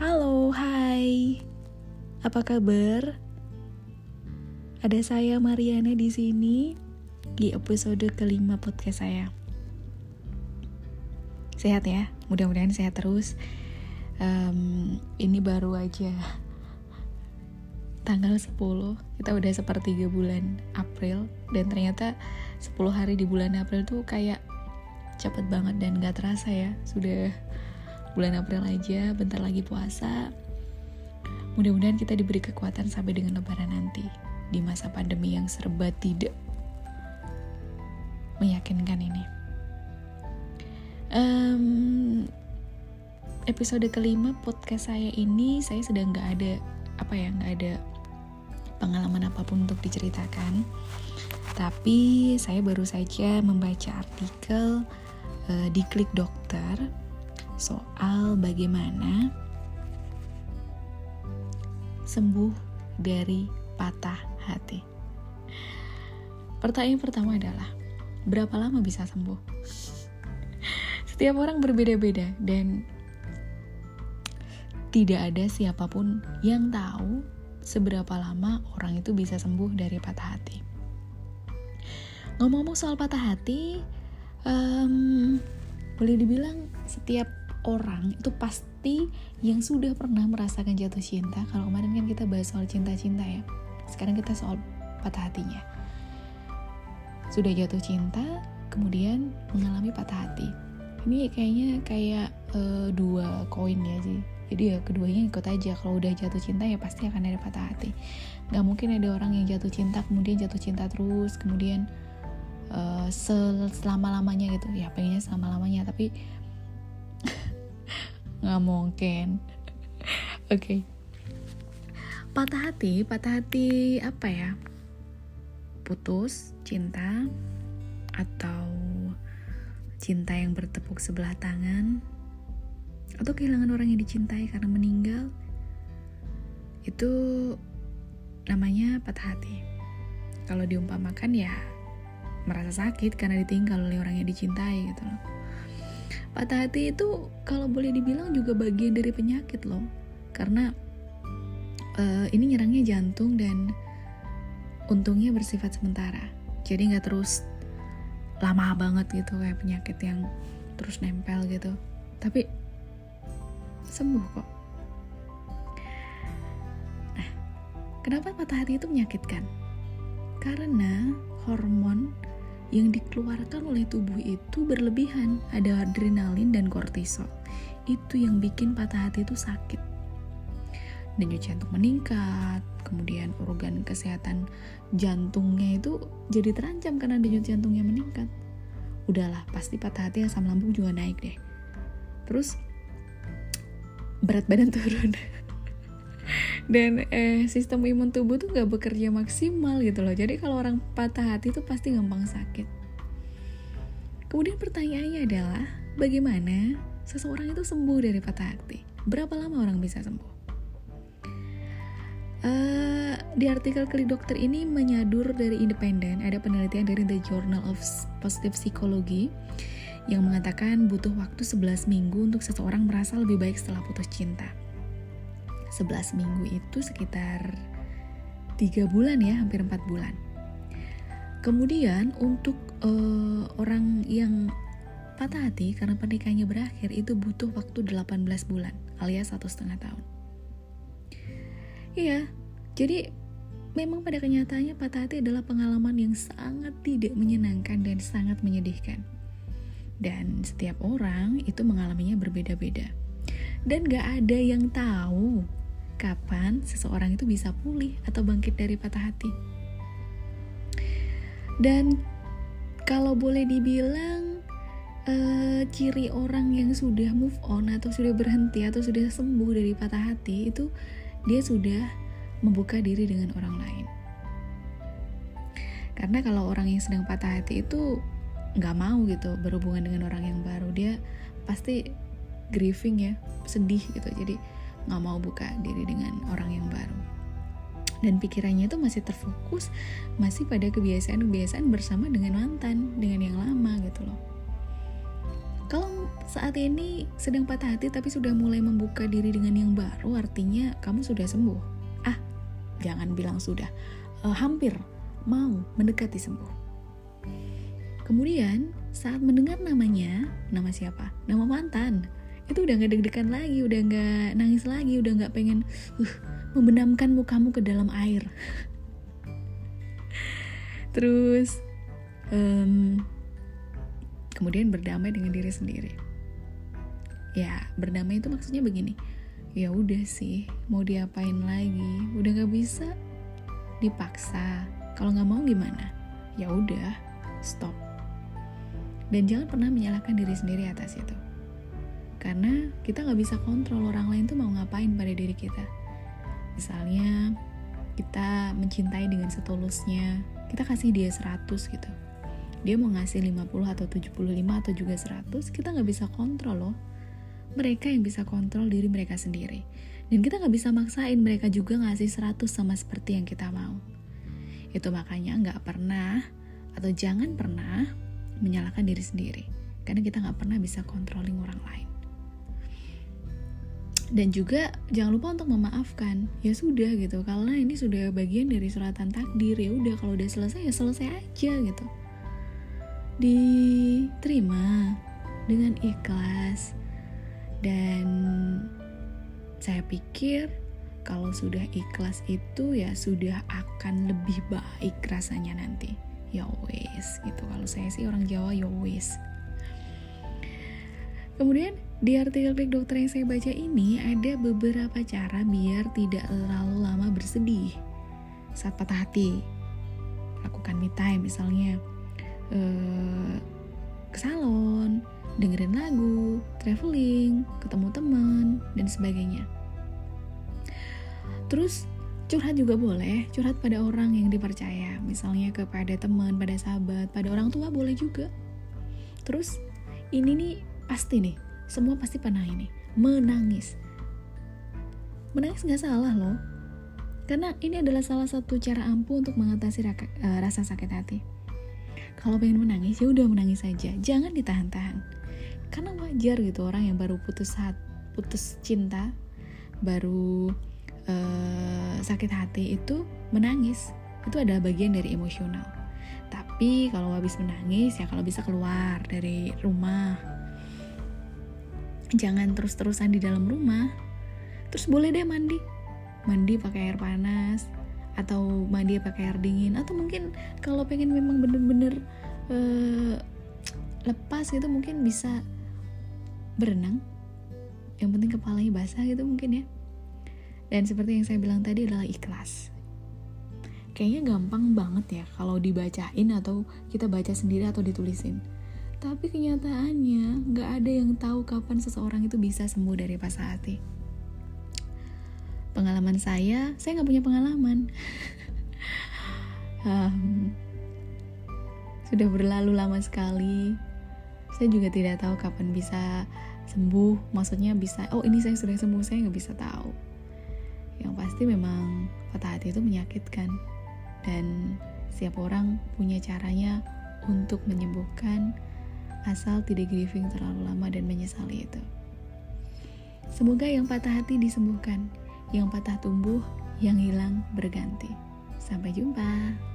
Halo, hai. Apa kabar? Ada saya Mariana di sini di episode kelima podcast saya. Sehat ya, mudah-mudahan sehat terus. Um, ini baru aja tanggal 10 kita udah sepertiga bulan April dan ternyata 10 hari di bulan April tuh kayak cepet banget dan gak terasa ya sudah bulan April aja, bentar lagi puasa. Mudah-mudahan kita diberi kekuatan sampai dengan lebaran nanti di masa pandemi yang serba tidak meyakinkan ini. Um, episode kelima podcast saya ini saya sedang nggak ada apa ya nggak ada pengalaman apa pun untuk diceritakan. Tapi saya baru saja membaca artikel uh, di Klik Dokter soal bagaimana sembuh dari patah hati. Pertanyaan pertama adalah, berapa lama bisa sembuh? Setiap orang berbeda-beda dan tidak ada siapa pun yang tahu seberapa lama orang itu bisa sembuh dari patah hati. Ngomong-ngomong soal patah hati, um, boleh dibilang setiap orang itu pasti yang sudah pernah merasakan jatuh cinta. Kalau kemarin kan kita bahas soal cinta-cinta ya. Sekarang kita soal patah hatinya. Sudah jatuh cinta, kemudian mengalami patah hati. Ini kayaknya kayak uh, dua koin ya sih. Jadi ya keduanya ikut aja. Kalau udah jatuh cinta ya pasti akan ada patah hati. Gak mungkin ada orang yang jatuh cinta kemudian jatuh cinta terus, kemudian uh, selama lamanya gitu. Ya pengennya selama lamanya, tapi nggak mungkin. Oke. Okay. patah hati patah hati apa ya? Putus cinta atau cinta yang bertepuk sebelah tangan? Atau kehilangan orang yang dicintai karena meninggal? Itu namanya patah hati. Kalau diumpamakan ya merasa sakit karena ditinggal oleh orang yang dicintai gitu loh. Patah hati itu kalau boleh dibilang juga bagian dari penyakit loh. Karena uh, ini nyerangnya jantung dan untungnya bersifat sementara. Jadi nggak terus lama banget gitu kayak penyakit yang terus nempel gitu. Tapi sembuh kok. Nah kenapa patah hati itu menyakitkan? Karena hormon yang dikeluarkan oleh tubuh itu berlebihan, ada adrenalin dan kortisol. Itu yang bikin patah hati itu sakit. Denyut jantung meningkat, kemudian organ kesehatan jantungnya itu jadi terancam karena denyut jantungnya meningkat. Udahlah, pasti patah hati asam lambung juga naik deh. Terus berat badan turun. Dan eh, sistem imun tubuh tuh gak bekerja maksimal gitu loh. Jadi kalau orang patah hati tuh pasti gampang sakit. Kemudian pertanyaannya adalah bagaimana seseorang itu sembuh dari patah hati? Berapa lama orang bisa sembuh? Uh, di artikel klik dokter ini menyadur dari independen ada penelitian dari The Journal of Positive Psychology yang mengatakan butuh waktu 11 minggu untuk seseorang merasa lebih baik setelah putus cinta. 11 minggu itu sekitar 3 bulan ya, hampir 4 bulan. Kemudian untuk uh, orang yang patah hati karena pernikahannya berakhir itu butuh waktu 18 bulan alias satu setengah tahun. Iya, jadi memang pada kenyataannya patah hati adalah pengalaman yang sangat tidak menyenangkan dan sangat menyedihkan. Dan setiap orang itu mengalaminya berbeda-beda. Dan gak ada yang tahu kapan seseorang itu bisa pulih atau bangkit dari patah hati. Dan kalau boleh dibilang uh, ciri orang yang sudah move on atau sudah berhenti atau sudah sembuh dari patah hati itu dia sudah membuka diri dengan orang lain. Karena kalau orang yang sedang patah hati itu nggak mau gitu berhubungan dengan orang yang baru dia pasti grieving ya sedih gitu jadi nggak mau buka diri dengan orang yang baru. Dan pikirannya itu masih terfokus masih pada kebiasaan-kebiasaan bersama dengan mantan dengan yang lama gitu loh. Kalau saat ini sedang patah hati tapi sudah mulai membuka diri dengan yang baru artinya kamu sudah sembuh. Ah jangan bilang sudah. Uh, hampir mau mendekati sembuh. Kemudian saat mendengar namanya nama siapa? Nama mantan itu udah gak deg-degan lagi udah gak nangis lagi udah gak pengen uh, membenamkan mukamu ke dalam air. Terus um, kemudian berdamai dengan diri sendiri. Ya berdamai itu maksudnya begini ya udah sih mau diapain lagi? Udah gak bisa dipaksa. Kalau nggak mau gimana? Ya udah stop. Dan jangan pernah menyalahkan diri sendiri atas itu karena kita nggak bisa kontrol orang lain tuh mau ngapain pada diri kita. Misalnya kita mencintai dengan setulusnya kita kasih dia 100 gitu. Dia mau ngasih 50 atau 75 atau juga 100 kita nggak bisa kontrol loh. Mereka yang bisa kontrol diri mereka sendiri. Dan kita nggak bisa maksain mereka juga ngasih 100 sama seperti yang kita mau. Itu makanya nggak pernah atau jangan pernah menyalahkan diri sendiri. Karena kita nggak pernah bisa controlling orang lain dan juga jangan lupa untuk memaafkan. Ya sudah gitu karena ini sudah bagian dari suratan takdir. Ya udah kalau udah selesai ya selesai aja gitu. Diterima dengan ikhlas. Dan saya pikir kalau sudah ikhlas itu ya sudah akan lebih baik rasanya nanti. Ya wes gitu. Kalau saya sih orang Jawa ya wes kemudian di artikel klik dokter yang saya baca ini ada beberapa cara biar tidak terlalu lama bersedih saat patah hati. Lakukan me time misalnya uh, ke salon, dengerin lagu, traveling, ketemu teman dan sebagainya. Terus curhat juga boleh, curhat pada orang yang dipercaya, misalnya kepada teman, pada sahabat, pada orang tua boleh juga. Terus ini nih pasti nih semua pasti pernah ini. Menangis. Menangis nggak salah loh. Karena ini adalah salah satu cara ampuh untuk mengatasi raka, uh, rasa sakit hati. Kalau pengen menangis ya udah menangis saja. Jangan ditahan-tahan. Karena wajar gitu orang yang baru putus hat putus cinta baru uh, sakit hati itu menangis. Itu adalah bagian dari emosional. Tapi kalau habis menangis ya kalau bisa keluar dari rumah jangan terus-terusan di dalam rumah. Terus boleh deh mandi. Mandi pakai air panas atau mandi pakai air dingin atau mungkin kalau pengen memang bener-bener uh, lepas gitu mungkin bisa berenang. Yang penting kepalanya basah gitu mungkin ya. Dan seperti yang saya bilang tadi adalah ikhlas. Kayaknya gampang banget ya kalau dibacain atau kita baca sendiri atau ditulisin tapi kenyataannya nggak ada yang tahu kapan seseorang itu bisa sembuh dari patah hati. Pengalaman saya, saya nggak punya pengalaman. um, sudah berlalu lama sekali. Saya juga tidak tahu kapan bisa sembuh. Maksudnya bisa, oh ini saya sudah sembuh, saya nggak bisa tahu. Yang pasti memang patah hati itu menyakitkan. Dan setiap orang punya caranya untuk menyembuhkan asal tidak grieving terlalu lama dan menyesali itu. Semoga yang patah hati disembuhkan, yang patah tumbuh, yang hilang berganti. Sampai jumpa.